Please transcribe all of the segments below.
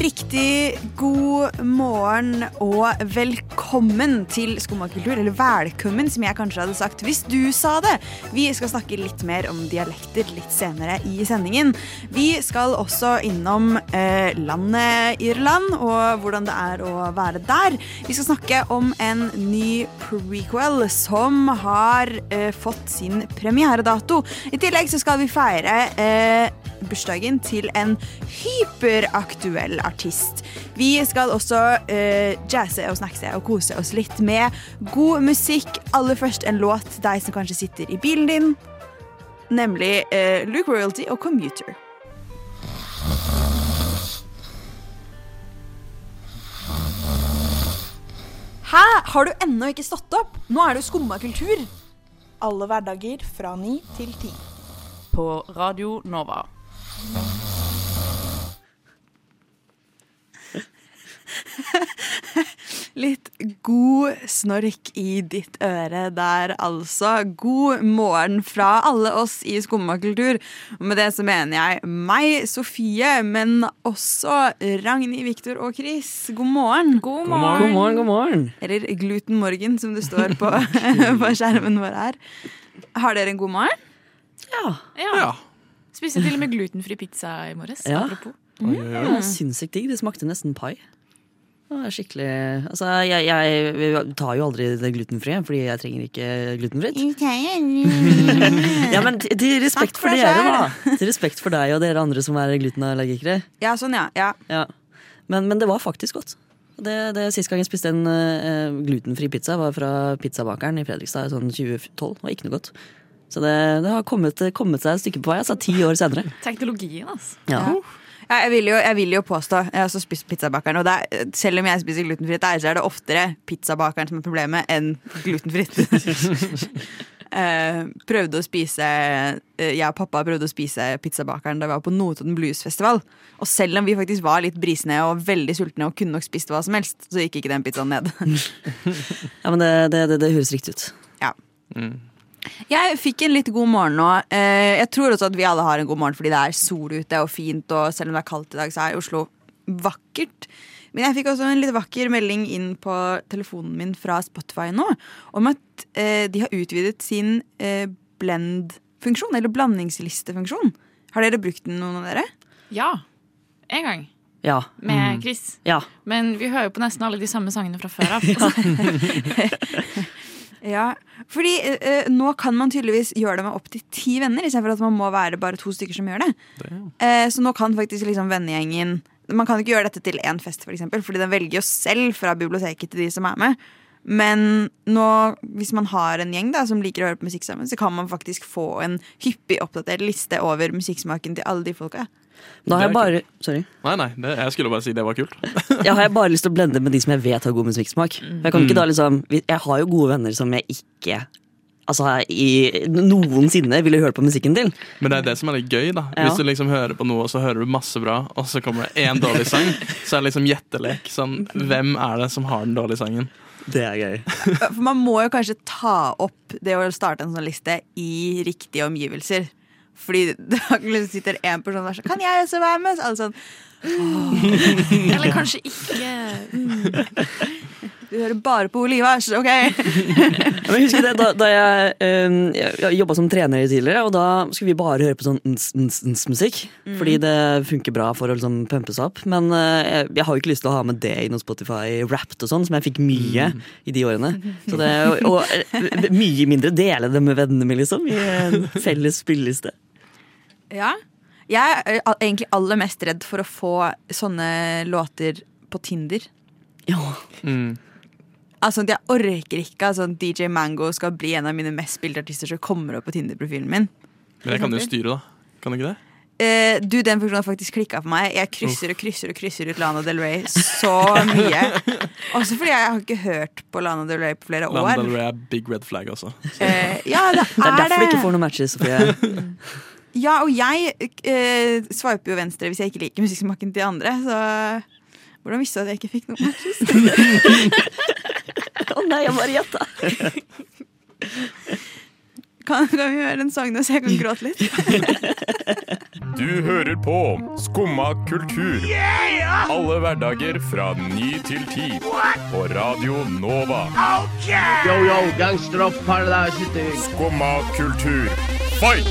Riktig god morgen og velkommen til Skomakultur. eller velkommen, som jeg kanskje hadde sagt hvis du sa det. Vi skal snakke litt mer om dialekter litt senere i sendingen. Vi skal også innom eh, landet Irland og hvordan det er å være der. Vi skal snakke om en ny prequel som har eh, fått sin premieredato. I tillegg så skal vi feire eh, bursdagen til en hyperaktuell artist. Vi skal også uh, jazze og snackse og kose oss litt med god musikk. Aller først en låt til deg som kanskje sitter i bilen din, nemlig uh, Luke Royalty og Commuter. Hæ? Har du ennå ikke stått opp? Nå er det jo skumma kultur. Alle hverdager fra ni til ti. på Radio Nova. Litt god snork i ditt øre der, altså. God morgen fra alle oss i Skummakultur. Og med det så mener jeg meg, Sofie, men også Ragnhild, Viktor og Chris. God morgen. God God morgen, god morgen. Eller Gluten Morgen, som det står på, på skjermen vår her. Har dere en god morgen? Ja. Ja. Spiste til og med glutenfri pizza i morges. Ja. Apropos. Det var Sinnssykt digg. Det smakte nesten pai. Skikkelig Altså, jeg, jeg tar jo aldri det glutenfrie, fordi jeg trenger ikke glutenfritt. Ja, men til, til respekt for dere, da. Til respekt for deg og dere andre som er glutenallergikere. Ja, sånn, ja. ja. Ja. Men, men det var faktisk godt. Det, det Sist gang jeg spiste en uh, glutenfri pizza, var fra pizzabakeren i Fredrikstad i sånn 2012. Det var ikke noe godt. Så det, det har kommet, kommet seg et stykke på vei. Altså ti år senere. Teknologien, altså. Ja. Ja, jeg, vil jo, jeg vil jo påstå Jeg har også spist pizzabakeren. Og det er, selv om jeg spiser glutenfritt, der, så er det oftere pizzabakeren som er problemet, enn glutenfritt. Uh, prøvde å spise uh, Jeg og pappa prøvde å spise pizzabakeren da vi var på Notodden Bluesfestival. Og selv om vi faktisk var litt brisne og veldig sultne og kunne nok spist hva som helst, så gikk ikke den pizzaen ned. Ja, men det, det, det, det høres riktig ut. ja. Jeg fikk en litt god morgen nå. Eh, jeg tror også at vi alle har en god morgen fordi det er sol ute og fint, og selv om det er kaldt i dag, så er Oslo vakkert. Men jeg fikk også en litt vakker melding inn på telefonen min fra Spotify nå om at eh, de har utvidet sin eh, blend-funksjon, eller blandingslistefunksjon. Har dere brukt den, noen av dere? Ja. En gang. Ja. Med Chris. ja. Men vi hører jo på nesten alle de samme sangene fra før av. Ja, fordi eh, eh, nå kan man tydeligvis gjøre det med opptil ti venner, istedenfor at man må være bare to stykker som gjør det. Eh, så nå kan faktisk liksom vennegjengen Man kan ikke gjøre dette til én fest, for eksempel, fordi den velger jo selv fra biblioteket til de som er med. Men nå, hvis man har en gjeng da som liker å høre på musikk sammen, så kan man faktisk få en hyppig oppdatert liste over musikksmaken til alle de folka. Da har jeg bare Sorry. Nei, nei, det, jeg skulle bare si det var kult. Jeg har bare lyst til å blende med de som jeg vet har god musikksmak. Jeg kan ikke da liksom Jeg har jo gode venner som jeg ikke Altså i noensinne ville hørt på musikken til. Men det er det som er litt gøy. da Ja. Hvis du liksom hører på noe, og så hører du masse bra, og så kommer det én dårlig sang, så er det liksom gjettelek. Sånn, hvem er det som har den dårlige sangen? Det er gøy. For man må jo kanskje ta opp det å starte en sånn liste i riktige omgivelser. Fordi det liksom sitter en person der sånn Kan jeg også være med? Så alle sånn Eller kanskje ikke. Du hører bare på Olivas, OK? Men jeg husker det, Da, da jeg, um, jeg jobba som trener tidligere, og da skulle vi bare høre på sånn ns-ns-ns-musikk. Fordi det funker bra for å liksom pumpe seg opp. Men uh, jeg, jeg har jo ikke lyst til å ha med det i noe Spotify-rapped og sånn, som jeg fikk mye i de årene. Så det, og, og eh, mye mindre dele det med vennene mine, liksom. I en felles spilleliste. Ja. Jeg er egentlig aller mest redd for å få sånne låter på Tinder. Ja. Mm. Altså, Jeg orker ikke at altså, DJ Mango skal bli en av mine mest spilte artister som kommer opp på Tinder-profilen min. Men jeg kan jo styre, da. Kan du ikke det? Uh, du, Den funksjonen har faktisk klikka for meg. Jeg krysser og krysser og krysser ut Lana Del Rey så mye. Også fordi jeg har ikke hørt på Lana Del Rey på flere Lana år. Del Rey er big red flag altså. Uh, ja, det er, Det er er derfor du ikke får noen matches, Sofie. Ja, og jeg uh, sveiper jo venstre hvis jeg ikke liker musikksmaken til andre. Så hvordan visste du at jeg ikke fikk noen matches? Å nei, jeg bare gjetta. Kan, kan vi høre en sang nå, så jeg kan gråte litt? Du hører på Skumma kultur. Alle hverdager fra ny til ti. På Radio Nova. Yo, yo, gangsteropp, paradise, Skumma kultur, fight!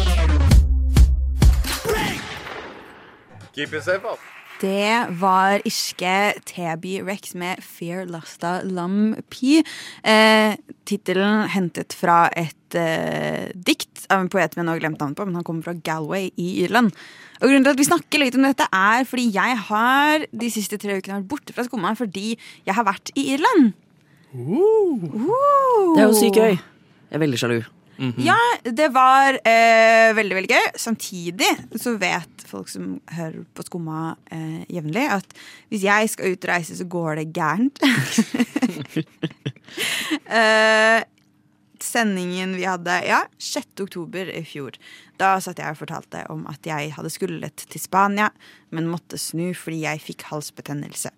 Keep it safe, ass. Det var irske TB Rex med Fear Lasta Lam Pi. Eh, Tittelen hentet fra et eh, dikt av en poet vi nå har glemt navnet på, men han kommer fra Galway i Irland. Og grunnen til at vi snakker litt om dette, er fordi jeg har de siste tre ukene vært borte fra skumma fordi jeg har vært i Irland. Uh. Det er jo sykt gøy. Jeg er veldig sjalu. Ja, det var eh, veldig, veldig gøy. Samtidig så vet folk som hører på Skumma eh, jevnlig, at hvis jeg skal ut og reise, så går det gærent. eh, sendingen vi hadde ja, 6. oktober i fjor. Da satt jeg og fortalte om at jeg hadde skullet til Spania, men måtte snu fordi jeg fikk halsbetennelse.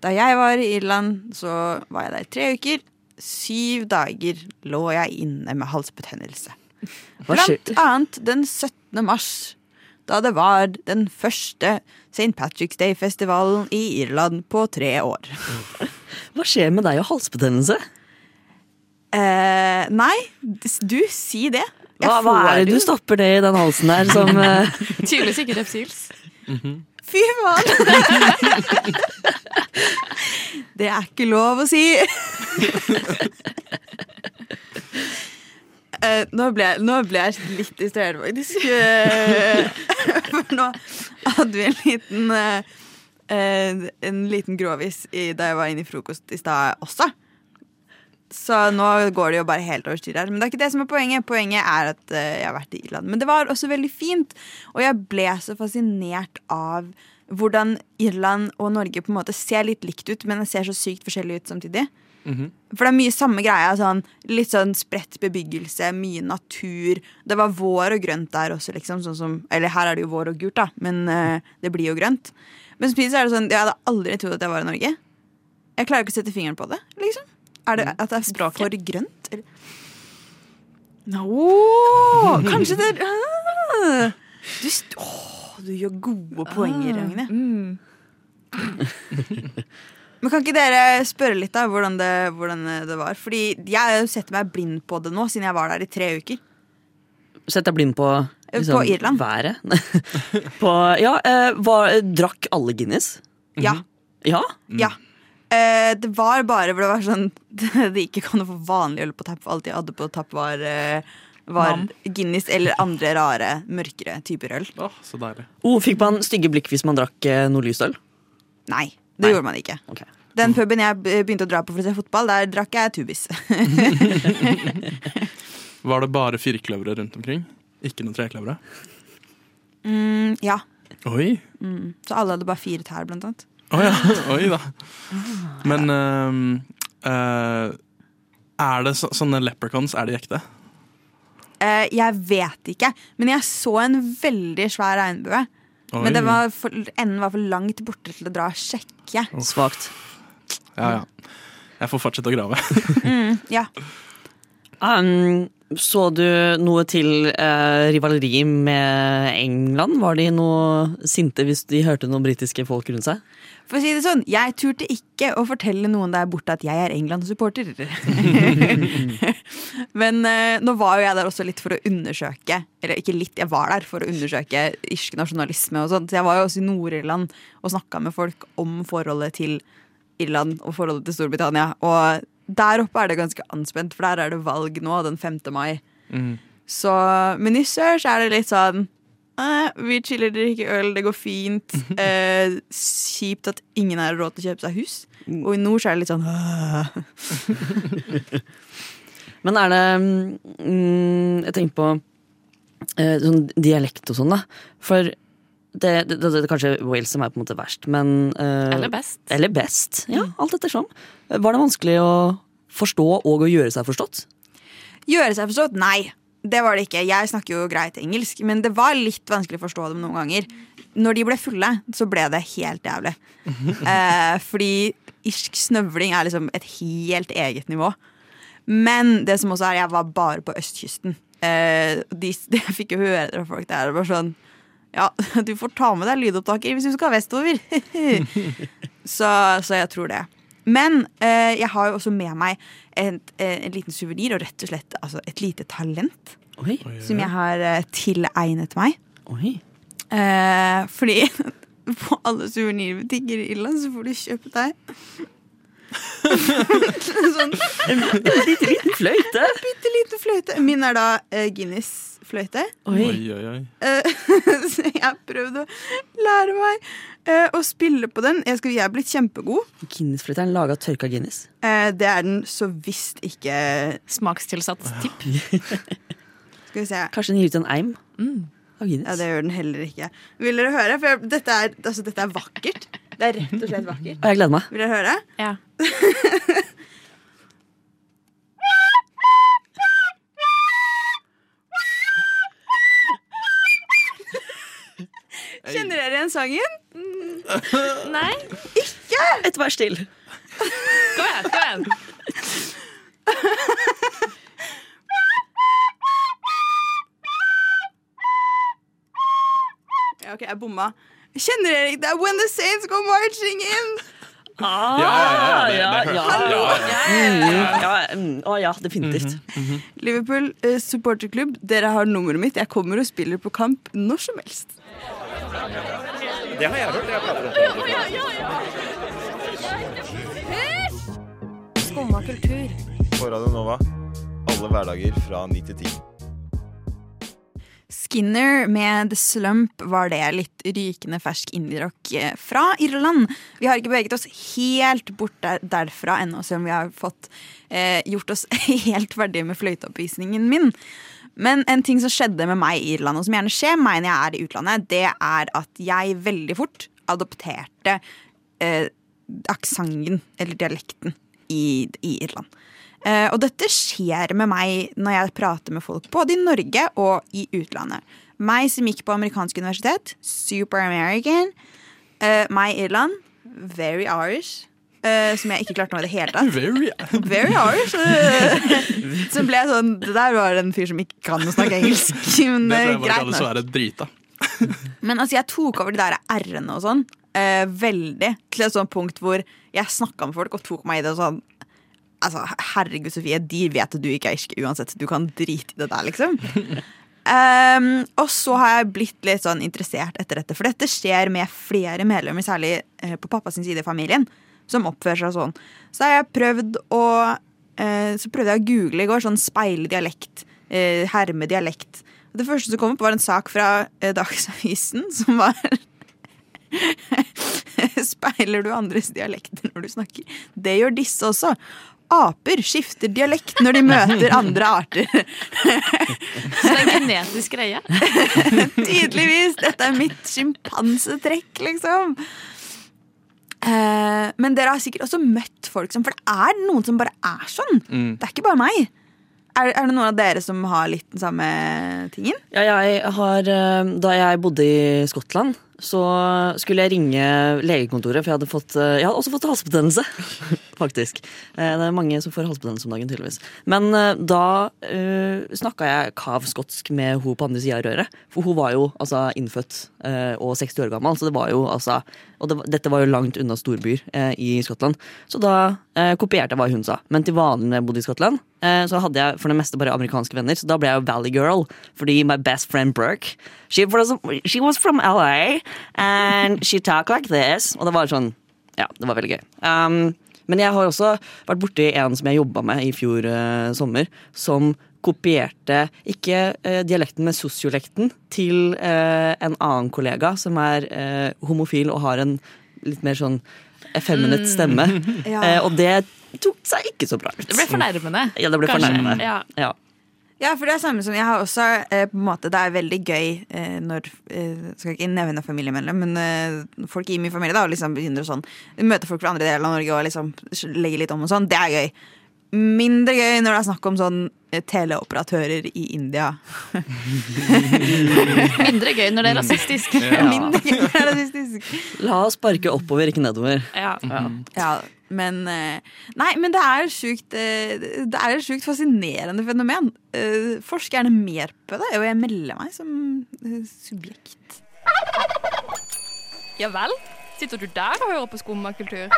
Da jeg var i Irland, så var jeg der i tre uker. Syv dager lå jeg inne med halsbetennelse. Blant annet den 17. mars, da det var den første St. Patrick's Day-festivalen i Irland på tre år. Hva skjer med deg og halsbetennelse? Eh, nei, du, si det. Jeg Hva, hva er det du stopper det i den halsen der som eh, Tydeligvis ikke repsils. Fy faen! det er ikke lov å si. Uh, nå, ble, nå ble jeg litt distrahert, faktisk. Uh, For nå hadde vi en liten uh, En liten gråvis i, da jeg var inne i frokost i stad også. Så nå går det jo bare helt over styr her. Men det er ikke det som er poenget. Poenget er at eh, jeg har vært i Irland. Men det var også veldig fint. Og jeg ble så fascinert av hvordan Irland og Norge på en måte ser litt likt ut, men ser så sykt forskjellig ut samtidig. For det er mye samme greia. Sånn, litt sånn spredt bebyggelse, mye natur. Det var vår og grønt der også, liksom. Sånn som, eller her er det jo vår og gult, da, men uh, det blir jo grønt. Men samtidig er det sånn, jeg hadde aldri trodd at jeg var i Norge. Jeg klarer ikke å sette fingeren på det. liksom Er det at det er Språket. for grønt? Eller? No, kanskje det ah. du, oh, du gjør gode poenger, Ragne. Men kan ikke dere spørre litt da hvordan det, hvordan det var? Fordi jeg setter meg blind på det nå, siden jeg var der i tre uker. Sett deg blind på liksom, På Irland. været? på, ja, eh, var, drakk alle Guinness? Ja. Ja? ja. Eh, det var bare hvor det var sånn Det ikke kan få vanlig øl på tapp. for Alt jeg hadde på tapp, var, eh, var Guinness eller andre rare, mørkere typer øl. Åh, så deilig. Oh, fikk man stygge blikk hvis man drakk eh, noe lyst øl? Nei, det gjorde man ikke. Okay. Den puben jeg begynte å dra på for å se fotball, der drakk jeg tubis. Var det bare firkløvere rundt omkring? Ikke noen trekløvere? mm, ja. Oi! Så alle hadde bare fire tær, blant annet. Å ja. Oi da. Men uh, uh, er det så, sånne leprechauns, er de ekte? Uh, jeg vet ikke, men jeg så en veldig svær regnbue. Oi. Men var for, enden var for langt borte til å dra og sjekke. Svakt. Ja, ja. Jeg får fortsette å grave. Ja. Um, så du noe til eh, rivaleri med England? Var de noe sinte hvis de hørte noen britiske folk rundt seg? For å si det sånn, jeg turte ikke å fortelle noen der borte at jeg er England-supporter. Men eh, nå var jo jeg der også litt for å undersøke Eller ikke litt, jeg var der for å undersøke irsk nasjonalisme og sånt. Så jeg var jo også i Nord-Irland og snakka med folk om forholdet til Irland og forholdet til Storbritannia. Og der oppe er det ganske anspent, for der er det valg nå den 5. mai. Så, men i sør så er det litt sånn Vi chiller, drikker øl, det går fint. Eh, kjipt at ingen har råd til å kjøpe seg hus. Og i nord så er det litt sånn Men er det mm, Jeg tenker på eh, sånn dialekt og sånn, da. For det, det, det, det er kanskje Wales som er på en måte verst, men eh, Eller best. Eller best. Ja, alt ettersom. Var det vanskelig å forstå og å gjøre seg forstått? Gjøre seg forstått? Nei. Det var det ikke. Jeg snakker jo greit engelsk, men det var litt vanskelig å forstå dem noen ganger. Når de ble fulle, så ble det helt jævlig. eh, fordi irsk snøvling er liksom et helt eget nivå. Men det som også er, jeg var bare på østkysten. Eh, de, de, jeg fikk jo høre det fra folk der. Det var sånn Ja, du får ta med deg lydopptaker hvis du skal vestover. så, så jeg tror det. Men eh, jeg har jo også med meg en, en liten suvenir og rett og slett altså, et lite talent. Oi. Som jeg har eh, tilegnet meg. Oi. Eh, fordi på alle suvenirbutikker i Irland så får du kjøpt deg sånn En bitte liten fløyte. bitte liten fløyte. Min er da eh, Guinness-fløyte. Oi. Oi, oi, oi. Eh, så jeg har prøvd å lære meg eh, å spille på den. Jeg, skal, jeg er blitt kjempegod. Guinness-flytteren er laga tørka Guinness. Eh, det er den så visst ikke Smakstilsatt tipp. Skal vi se. Kanskje den gir ut en eim av Guinness. Ja, det gjør den heller ikke. Vil dere høre? For jeg, dette, er, altså, dette er vakkert. Det er rett og slett vakkert. Og jeg gleder meg. Vil dere høre? Ja. Kjenner sangen? Mm. Nei. Ikke! Et vers til. kom igjen. kom igjen Ja, ok, jeg bomma. Kjenner dere ikke det? When the Saints go marching in! Ah, Ja, ja, ja, ja, det- det- ja, ja, ja, mm, Å ja, definitivt. Liverpool eh, supporterklubb, dere har nummeret mitt. Jeg kommer og spiller på kamp når som helst. Det har jeg hørt. Jeg prater om Skumma kultur. På Radio Nova. Alle hverdager fra 9 til 10. Skinner med The Slump var det litt rykende fersk indie-rock eh, fra Irland. Vi har ikke beveget oss helt bort der, derfra ennå, selv om vi har fått eh, gjort oss helt ferdige med fløyteoppvisningen min. Men en ting som skjedde med meg i Irland, og som gjerne skjer meg når jeg er i utlandet, det er at jeg veldig fort adopterte eh, aksenten, eller dialekten, i, i Irland. Eh, og dette skjer med meg når jeg prater med folk både i Norge og i utlandet. Meg som gikk på amerikansk universitet, super American. Eh, meg i Irland, very Irish. Eh, som jeg ikke klarte noe i det hele tatt. Very Very Irish. eh, så ble jeg sånn Det der var en fyr som ikke kan å snakke engelsk. Men Det eh, tror jeg bare greit nok. drita. Men altså, jeg tok over de der r-ene og sånn uh, veldig til et sånt punkt hvor jeg snakka med folk og tok meg i det og sånn Altså, herregud, Sofie, de vet at du ikke er irsk uansett. Du kan drite i det der, liksom. Um, og så har jeg blitt litt sånn interessert etter dette, for dette skjer med flere medlemmer, særlig uh, på pappas side i familien, som oppfører seg sånn. Så har jeg prøvd å eh, Så prøvde jeg å google i går sånn speile dialekt, eh, herme dialekt. Det første som kom opp, var en sak fra eh, Dagsavisen som var Speiler du andres dialekter når du snakker? Det gjør disse også. Aper skifter dialekt når de møter andre arter. Så det er en genetisk greie. Tydeligvis! Dette er mitt sjimpansetrekk, liksom. Eh, men dere har sikkert også møtt folk som For det er noen som bare er sånn. Mm. Det er ikke bare meg. Er, er det noen av dere som har litt den samme tingen? Ja, jeg har, eh, da jeg bodde i Skottland, så skulle jeg ringe legekontoret, for jeg hadde, fått, eh, jeg hadde også fått halsbetennelse. Faktisk. Eh, Det er mange som får halsbetennelse om dagen, tydeligvis. Men eh, da uh, snakka jeg kavskotsk med hun på andre sida av røret. For hun var jo altså, innfødt uh, og 60 år gammel, så det var jo altså Og det, dette var jo langt unna storbyer uh, i Skottland. Så da uh, kopierte jeg hva hun sa. Men til vanlig når jeg bodde i Skottland, eh, så hadde jeg for det meste bare amerikanske venner, så da ble jeg jo Valley Girl. Fordi my best friend Brooke, she she was from LA, and she talked like this. Og det var sånn Ja, det var veldig gøy. Um, men jeg har også vært borti en som jeg jobba med i fjor eh, sommer, som kopierte ikke eh, dialekten, men sosiolekten til eh, en annen kollega som er eh, homofil og har en litt mer sånn effeminate stemme. Ja. Eh, og det tok seg ikke så bra ut. Det ble fornærmende. Ja, det ble Kanskje. fornærmende. Ja. Ja. Ja, for det er samme som jeg har også eh, på en måte, Det er veldig gøy eh, når eh, Skal ikke nevne familiemedlem, men eh, folk i min familie da, og liksom begynner å sånn møte folk fra andre deler av Norge og liksom legge litt om og sånn. Det er gøy. Mindre gøy når det er snakk om sånn eh, teleoperatører i India. Mindre gøy når det er rasistisk. Mindre gøy når det er rasistisk. La oss sparke oppover, ikke nedover. Ja. Ja, Men eh, Nei, men det er sjukt eh, Det er et sjukt fascinerende fenomen. Eh, Forsk gjerne mer på det, og jeg melder meg som subjekt. Ja vel? Sitter du der og hører på skummakultur?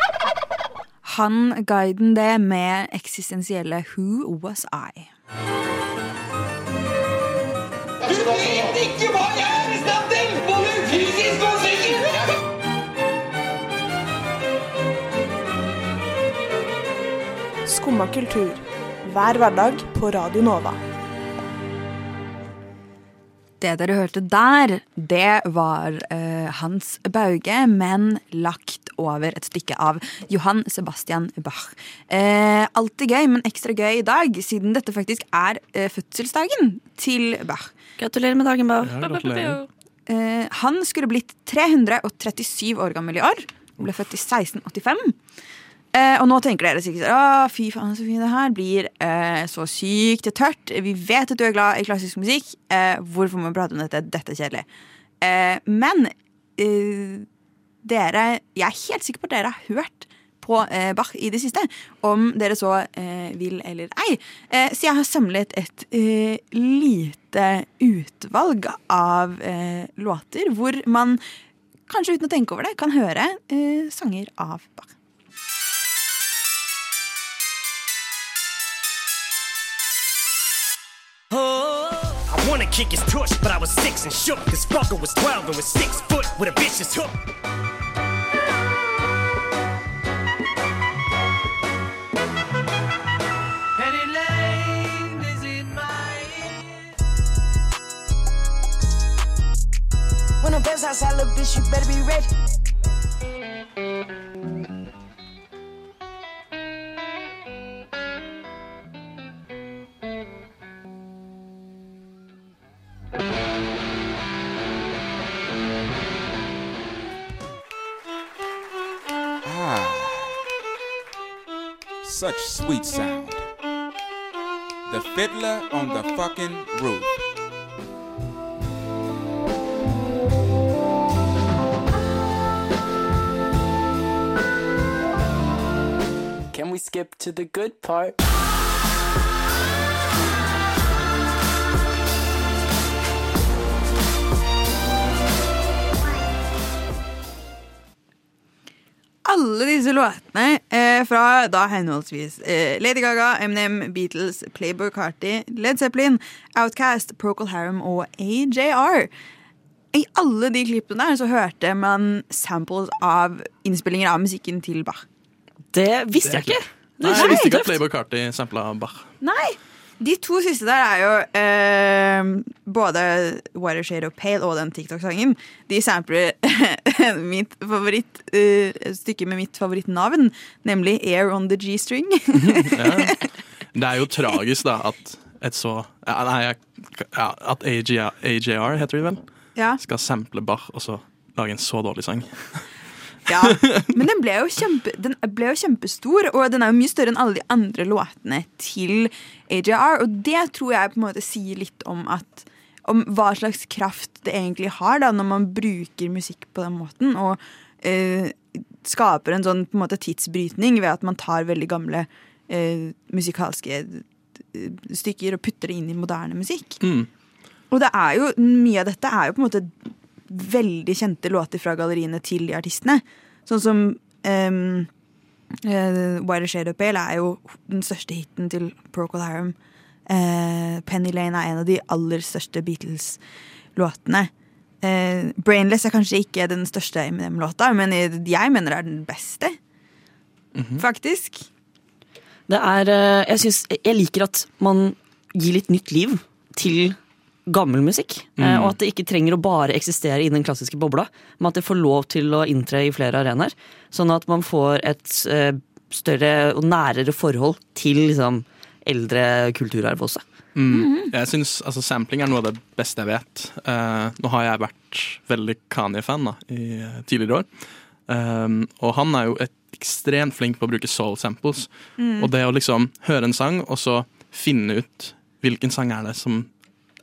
Han guiden det med eksistensielle Who Was I? Du vet ikke hva jeg Skumma kultur. Hver hverdag på Radio Nova. Det dere hørte der, det var uh, Hans Bauge, men lagt over et stykke av Johan Sebastian Bach. Uh, alltid gøy, men ekstra gøy i dag, siden dette faktisk er uh, fødselsdagen til Bach. Gratulerer med dagen, Bach. Ja, gratulerer. Eh, han skulle blitt 337 år gammel i år. Ble født i 1685. Eh, og nå tenker dere sikkert Å, fy faen så fint det her blir eh, så sykt tørt. Vi vet at du er glad i klassisk musikk. Eh, hvorfor må vi prate om dette? Dette er kjedelig. Eh, men eh, dere Jeg er helt sikker på at dere har hørt på eh, Bach i det siste. Om dere så vil eller ei. Så jeg har samlet et lite utvalg av låter hvor man kanskje uten å tenke over det kan høre sanger av Bach. Wanna kick his tush, but I was six and shook. This fucker was 12 and was six foot with a vicious hook. Penny Lane is in my When the best outside, little bitch, you better be ready. Such sweet sound. The fiddler on the fucking roof. Can we skip to the good part? Alle disse låtene eh, fra da henholdsvis eh, Lady Gaga, Eminem, Beatles, Playboy Carty, Led Zeppelin, Outcast, Procol Harum og AJR. I alle de klippene der så hørte man samples av innspillinger av musikken til Bach. Det visste jeg ikke. Nei, jeg visste ikke at Playboy Carty sampla Bach. Nei! De to siste der er jo eh, både Watershade og Pale og den TikTok-sangen. De sampler mitt favoritt eh, med mitt favorittnavn, nemlig Air on the G-string. Det er jo tragisk, da, at et så ja, Nei, ja, at AJR, AJR, heter de vel, ja. skal sample Bach og så lage en så dårlig sang. Ja, men den ble, kjempe, den ble jo kjempestor, og den er jo mye større enn alle de andre låtene til AJR. Og det tror jeg på en måte sier litt om at om hva slags kraft det egentlig har da, når man bruker musikk på den måten. Og eh, skaper en sånn på en måte tidsbrytning ved at man tar veldig gamle eh, musikalske eh, stykker og putter det inn i moderne musikk. Mm. Og det er jo, mye av dette er jo på en måte veldig kjente låter fra galleriene til de artistene. Sånn som um, Whiter Shade Up Pale er jo den største hiten til Procol Harum. Uh, Penny Lane er en av de aller største Beatles-låtene. Uh, Brainless er kanskje ikke den største Eminem-låta, men jeg mener det er den beste. Faktisk. Det er jeg, synes, jeg liker at man gir litt nytt liv til gammel musikk. eh, Mm. Og at det ikke trenger å bare eksistere i den klassiske bobla, men at det får lov til å inntre i flere arenaer. Sånn at man får et eh, større og nærere forhold til liksom, eldre kulturarv også. Mm. Jeg synes altså, Sampling er noe av det beste jeg vet. Uh, nå har jeg vært veldig Kanye-fan da, i tidligere år. Um, og han er jo et ekstremt flink på å bruke soul samples. Mm. Og det å liksom høre en sang, og så finne ut hvilken sang er det som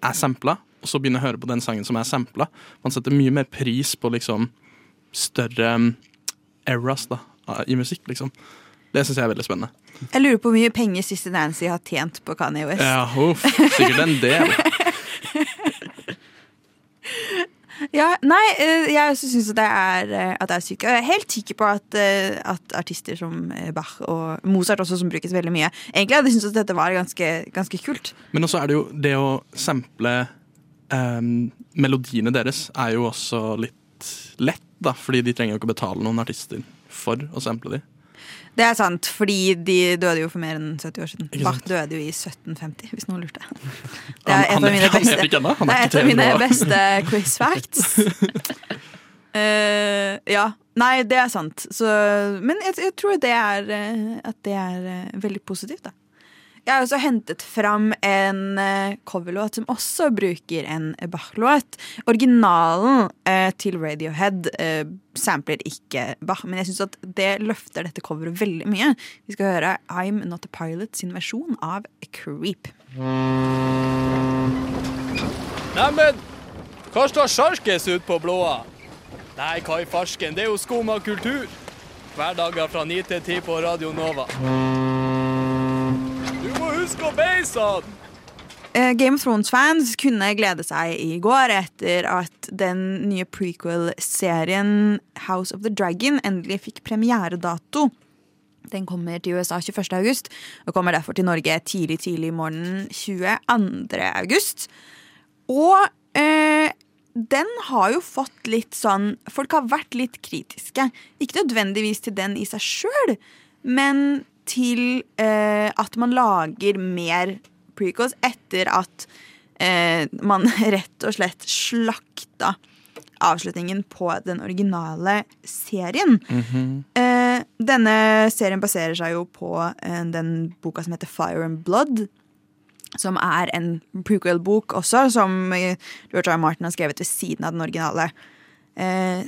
er sampla, og så begynne å høre på den sangen som er sampla. Man setter mye mer pris på liksom større um, eras da, i musikk, liksom. Det syns jeg er veldig spennende. Jeg lurer på hvor mye penger Sister Nancy har tjent på Kanye West. Ja, uff, sikkert en del. Ja, nei, eh, jeg syns eh, at det er sykt. Jeg er helt sikker på at, eh, at artister som Bach og Mozart også, som brukes veldig mye, egentlig hadde syntes at dette var ganske, ganske kult. Men også er det jo det å sample um, melodiene deres er jo også litt lett, da. Fordi de trenger jo ikke betale noen artister for å sample de. Det er sant, fordi de døde jo for mer enn 70 år siden. Bach døde jo i 1750, hvis noen lurte. Det er et av mine beste, det er et av mine beste quiz facts. Uh, ja. Nei, det er sant. Så, men jeg, jeg tror det er, eh, at det er eh, veldig positivt, da. Jeg har også hentet fram en eh, coverlåt som også bruker en Bach-låt. Originalen eh, til Radiohead eh, sampler ikke Bach, men jeg syns at det løfter dette coveret veldig mye. Vi skal høre I'm Not a Pilot sin versjon av Creep. Neimen, hva står sjarkes ut på blåa? Nei, hva i farsken, det er jo skum av kultur. Hverdager fra 9 til 10 på Radio Nova. Du må huske å beise han! Eh, Game of Thrones-fans kunne glede seg i går etter at den nye prequel-serien House of the Dragon endelig fikk premieredato. Den kommer til USA 21. august og kommer derfor til Norge tidlig tidlig i morgen 22. august. Og eh, den har jo fått litt sånn Folk har vært litt kritiske. Ikke nødvendigvis til den i seg sjøl, men til eh, at man lager mer prequels etter at eh, man rett og slett slakta avslutningen på den originale serien. Eh, denne serien baserer seg jo på eh, den boka som heter Fire and Blood. Som er en prequel-bok også, som eh, George R. R. Martin har skrevet ved siden av den originale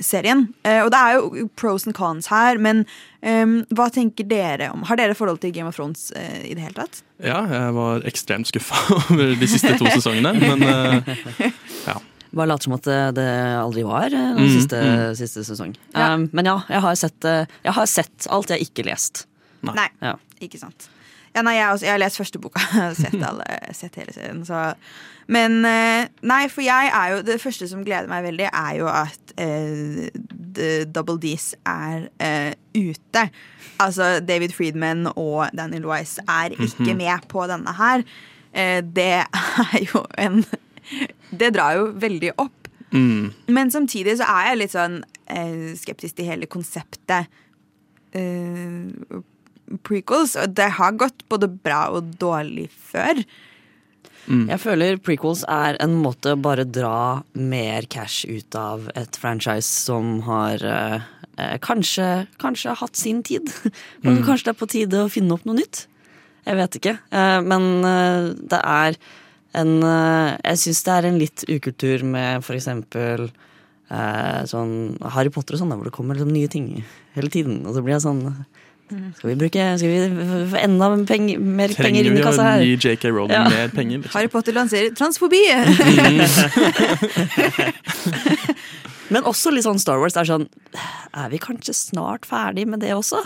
serien. Eh, og det er jo pros and cons her, men eh, hva tenker dere om Har dere forhold til Game of Thrones eh, i det hele tatt? Ja, jeg var ekstremt skuffa over de siste to sesongene, men eh, ja. Bare later som at det, aldri var eh, den Mm, siste, mm. siste sesong. Ja. Um, men ja, jeg har, sett, eh, jeg har sett alt jeg ikke lest. Nei, Ja. ikke sant. Ja, nei, jeg, også, jeg har lest første boka, sett, alle, sett hele serien. Så. Men eh, nei, for jeg er jo Det første som gleder meg veldig, er jo at eh, The Double D's er eh, ute. Altså David Friedman og Daniel Wise er ikke Mhm. med på denne her. Eh, det er jo en Det drar jo veldig opp. Mm. Men samtidig så er jeg litt sånn eh, skeptisk til hele konseptet eh, prequels. Og det har gått både bra og dårlig før. Jeg føler prequels er en måte å bare dra mer cash ut av et franchise som har eh, eh, kanskje, kanskje hatt sin tid. Men Mm. Kanskje det er på tide å finne opp noe nytt. Jeg vet ikke. Eh, men eh, det er en eh, Jeg syns det er en litt ukultur med for eksempel eh, sånn Harry Potter og sånn, hvor det kommer liksom nye ting hele tiden. Og så blir jeg sånn Skal vi bruke Skal vi få enda peng, mer penger inn i kassa her? Trenger vi å gi JK Rowling Ja. mer penger? Liksom? Harry Potter lanserer transfobi! Men også litt sånn Star Wars. Det er sånn Er vi kanskje snart ferdig med det også?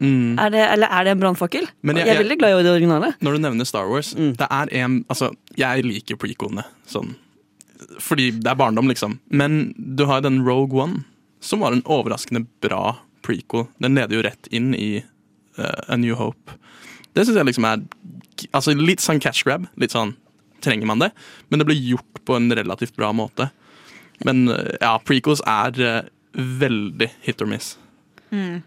Mm. Er det, eller er det en brannfakkel? Jeg, Jeg, er veldig glad i det originale. Når du nevner Star Wars, det er en Altså, jeg liker prequelene sånn fordi det er barndom, liksom. Men du har den Rogue One, som var en overraskende bra prequel. Den leder jo rett inn i uh, A New Hope. Det syns jeg liksom er Altså litt sånn cash grab. Litt sånn trenger man det? Men det ble gjort på en relativt bra måte. Men uh, ja, prequels er uh, veldig hit or miss. Mm.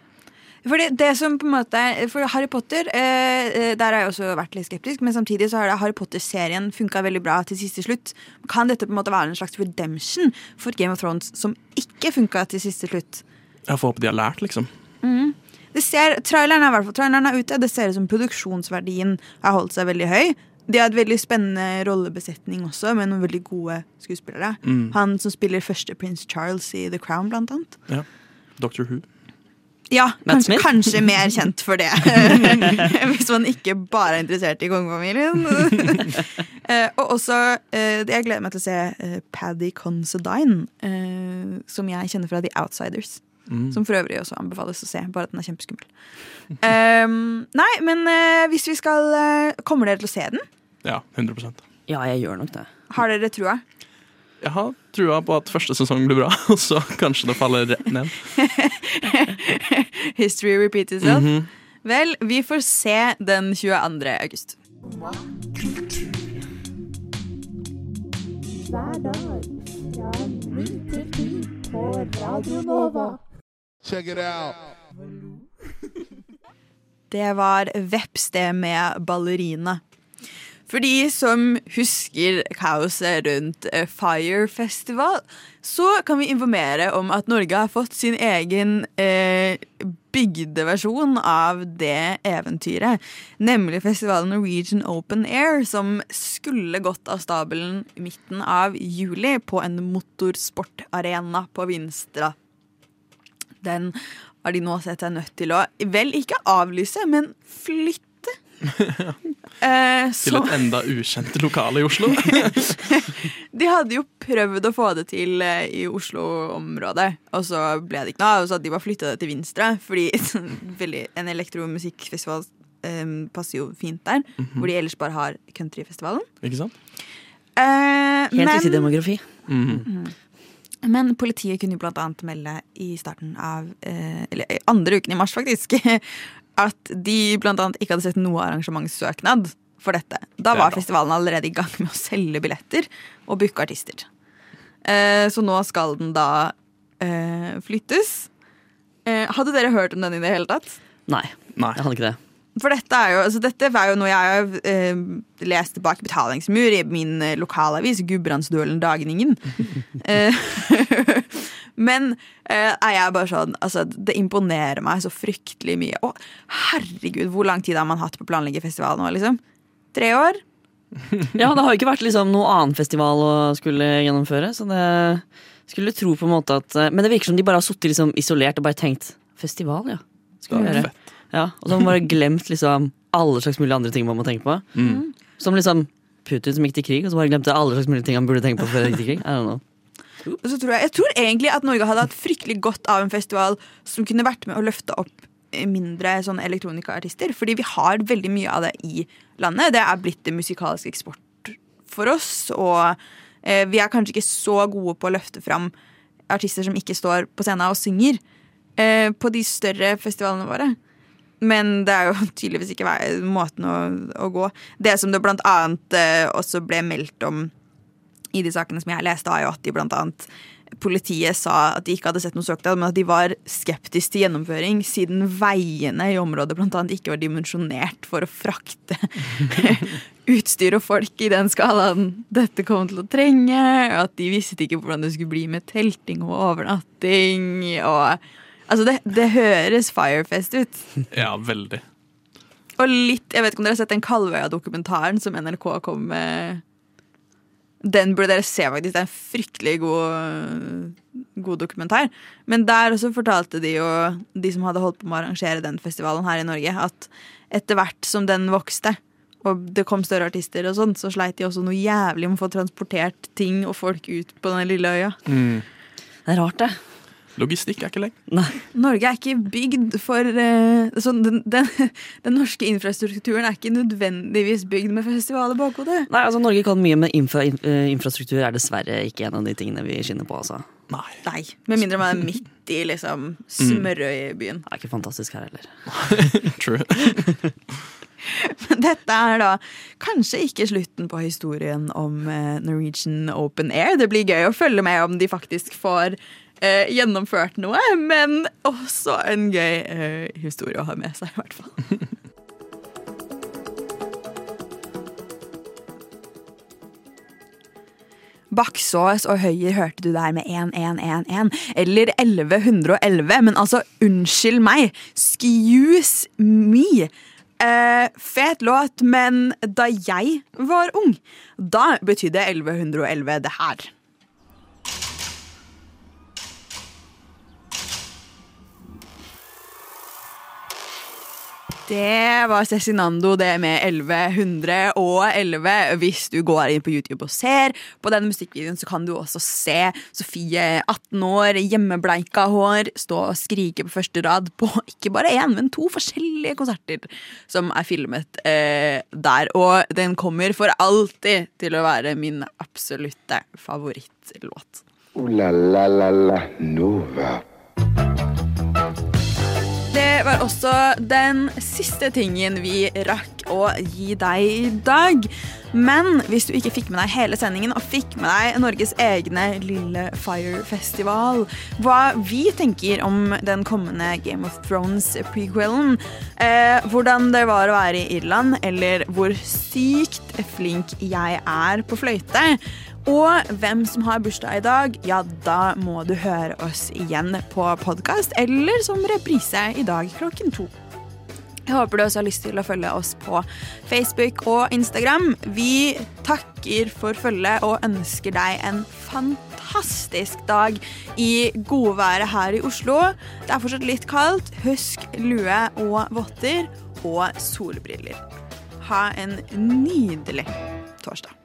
Fordi det, som på en måte For Harry Potter, eh, eh, der har jeg også vært litt skeptisk, men samtidig så har Harry Potter-serien funka veldig bra til siste slutt. Kan dette på en måte være en slags redemption for Game of Thrones, som ikke funka til siste slutt? Jeg får håpe de har lært, liksom. Mm. Det ser, traileren, er, i hvert fall- traileren er ute. Det ser ut som produksjonsverdien har holdt seg veldig høy. De har et veldig spennende rollebesetning også, med noen veldig gode skuespillere. Mm. Han som spiller første prins Charles i The Crown, blant annet. Ja. Doctor Who. Ja, kanskje, kanskje mer kjent for det. Hvis man ikke bare er interessert i kongefamilien. Eh, og også, eh, jeg gleder meg til å se eh, Paddy Considine, eh, som jeg kjenner fra The Outsiders. Mm. Som for øvrig også anbefales å se, bare at den er kjempeskummel. um, nei, men uh, hvis vi skal uh, Kommer dere til å se den? Ja, 100% Ja, jeg gjør nok det. Har dere trua? Jeg har trua på at første sesong blir bra, og så kanskje det faller rett ned. History repeats itself. Mhm. Vel, vi får se den 22. august. Hver dag fra ni til ti på Radio Nova. Check it out. Det var Veps det med ballerina. For de som husker kaoset rundt eh, Fire Festival, så kan vi informere om at Norge har fått sin egen eh, bygdeversjon av det eventyret. Nemlig festivalen Norwegian Open Air, som skulle gått av stabelen i midten av juli på en motorsportarena på Vinstra. Den har de nå sett seg nødt til å vel ikke avlyse, men flytte. Eh, Til så et enda ukjent lokale i Oslo. de hadde jo prøvd å få det til eh, i Oslo-området, og så ble det ikke noe av, så hadde de bare flytta det til Vinstra, fordi en elektromusikkfestival eh, passer jo fint der, Mhm. hvor de ellers bare har countryfestivalen. Ikke sant? Eh, Helt riktig demografi. Mhm. Men politiet kunne annet melde i starten av eh, Eller andre uken i mars, faktisk. At de annet ikke hadde sett noe arrangementssøknad for dette. Da var festivalen allerede i gang med å selge billetter og booke artister. Eh, så nå skal den da eh, flyttes. Eh, hadde dere hørt om den i det hele tatt? Nei, jeg hadde ikke det. For dette er jo, altså dette var jo noe jeg har eh, leste bak betalingsmur i min eh, lokalavis, Gudbrandsdølen Dagningen. Eh, Men eh, er jeg bare sånn altså, Det imponerer meg så fryktelig mye. Å, herregud, hvor lang tid har man hatt på å planlegge festival nå, liksom? Tre år? Ja, det har jo ikke vært liksom noe annen festival å skulle gjennomføre, så det skulle tro på en måte at Men det virker som de bare har sittet liksom isolert og bare tenkt festival, ja. Skal vi gjøre. gjøre. Ja, og så har man bare glemt liksom alle slags mulige andre ting man må tenke på. Mm. Som liksom Putin som gikk til krig, og så bare glemte alle slags mulige ting han burde tenke på før han gikk til krig. I don't know. Så tror jeg, jeg tror egentlig at Norge hadde hatt fryktelig godt av en festival som kunne vært med å løfte opp mindre sånn elektronikaartister. Fordi vi har veldig mye av det i landet. Det er blitt musikalsk eksport for oss. Og eh, vi er kanskje ikke så gode på å løfte fram artister som ikke står på scenen og synger eh, på de større festivalene våre. Men det er jo tydeligvis ikke måten å, å gå. Det som det blant annet eh, også ble meldt om i de sakene som jeg leste, var jo at de blant annet Politiet sa at de ikke hadde sett noe søknad, men at de var skeptiske til gjennomføring siden veiene i området blant annet ikke var dimensjonert for å frakte utstyr og folk i den skalaen dette kom til å trenge. At de visste ikke hvordan det skulle bli med telting og overnatting. Og, altså det, det høres Firefest ut. Ja, veldig. Og litt, Jeg vet ikke om dere har sett den Kalvøya-dokumentaren som NRK kom med. Den burde dere se, faktisk. Det er en fryktelig god, god dokumentar. Men der også fortalte de jo, de som hadde holdt på med å arrangere den festivalen her i Norge, at etter hvert som den vokste, og det kom større artister og sånn, så sleit de også noe jævlig med å få transportert ting og folk ut på den lille øya. Mm. Det er rart, det. Logistikk er ikke lenge. Norge er ikke bygd for sånn, den, den, den norske infrastrukturen er ikke nødvendigvis bygd med festival i bakhodet. Nei, altså Norge kan mye, men infra, eh, infrastruktur er dessverre ikke en av de tingene vi skinner på. altså. Nei, Med mindre man er midt i liksom smørøybyen. Det er ikke fantastisk her heller. True. Men Dette er da kanskje ikke slutten på historien om eh, Norwegian Open Air. Det blir gøy å følge med om de faktisk får eh, gjennomført noe, men også en gøy eh, historie å ha med seg, i hvert fall. Baksås og Høyer hørte du der med 1111, eller 1111, men altså, unnskyld meg, excuse me. Eh, fet låt, men da jeg var ung, da betydde 1111 det her. Det var Cezinando, det med 1111. Hvis du går inn på YouTube og ser på denne musikkvideoen, så kan du også se Sofie, 18 år, hjemmebleika hår, stå og skrike på første rad på ikke bare én, men to forskjellige konserter som er filmet eh, der. Og den kommer for alltid til å være min absolutte favorittlåt. Oh la la la la Nova. Det var også den siste tingen vi rakk å gi deg i dag. Men hvis du ikke fikk med deg hele sendingen og fikk med deg Norges egne lille Fire-festival, hva vi tenker om den kommende Game of Thrones-prequelen, eh, hvordan det var å være i Irland, eller hvor sykt flink jeg er på fløyte, og hvem som har bursdag i dag, ja, da må du høre oss igjen på podkast eller som reprise i dag klokken to. Jeg håper du også har lyst til å følge oss på Facebook og Instagram. Vi takker for følget og ønsker deg en fantastisk dag i godværet her i Oslo. Det er fortsatt litt kaldt. Husk lue og votter og solbriller. Ha en nydelig torsdag.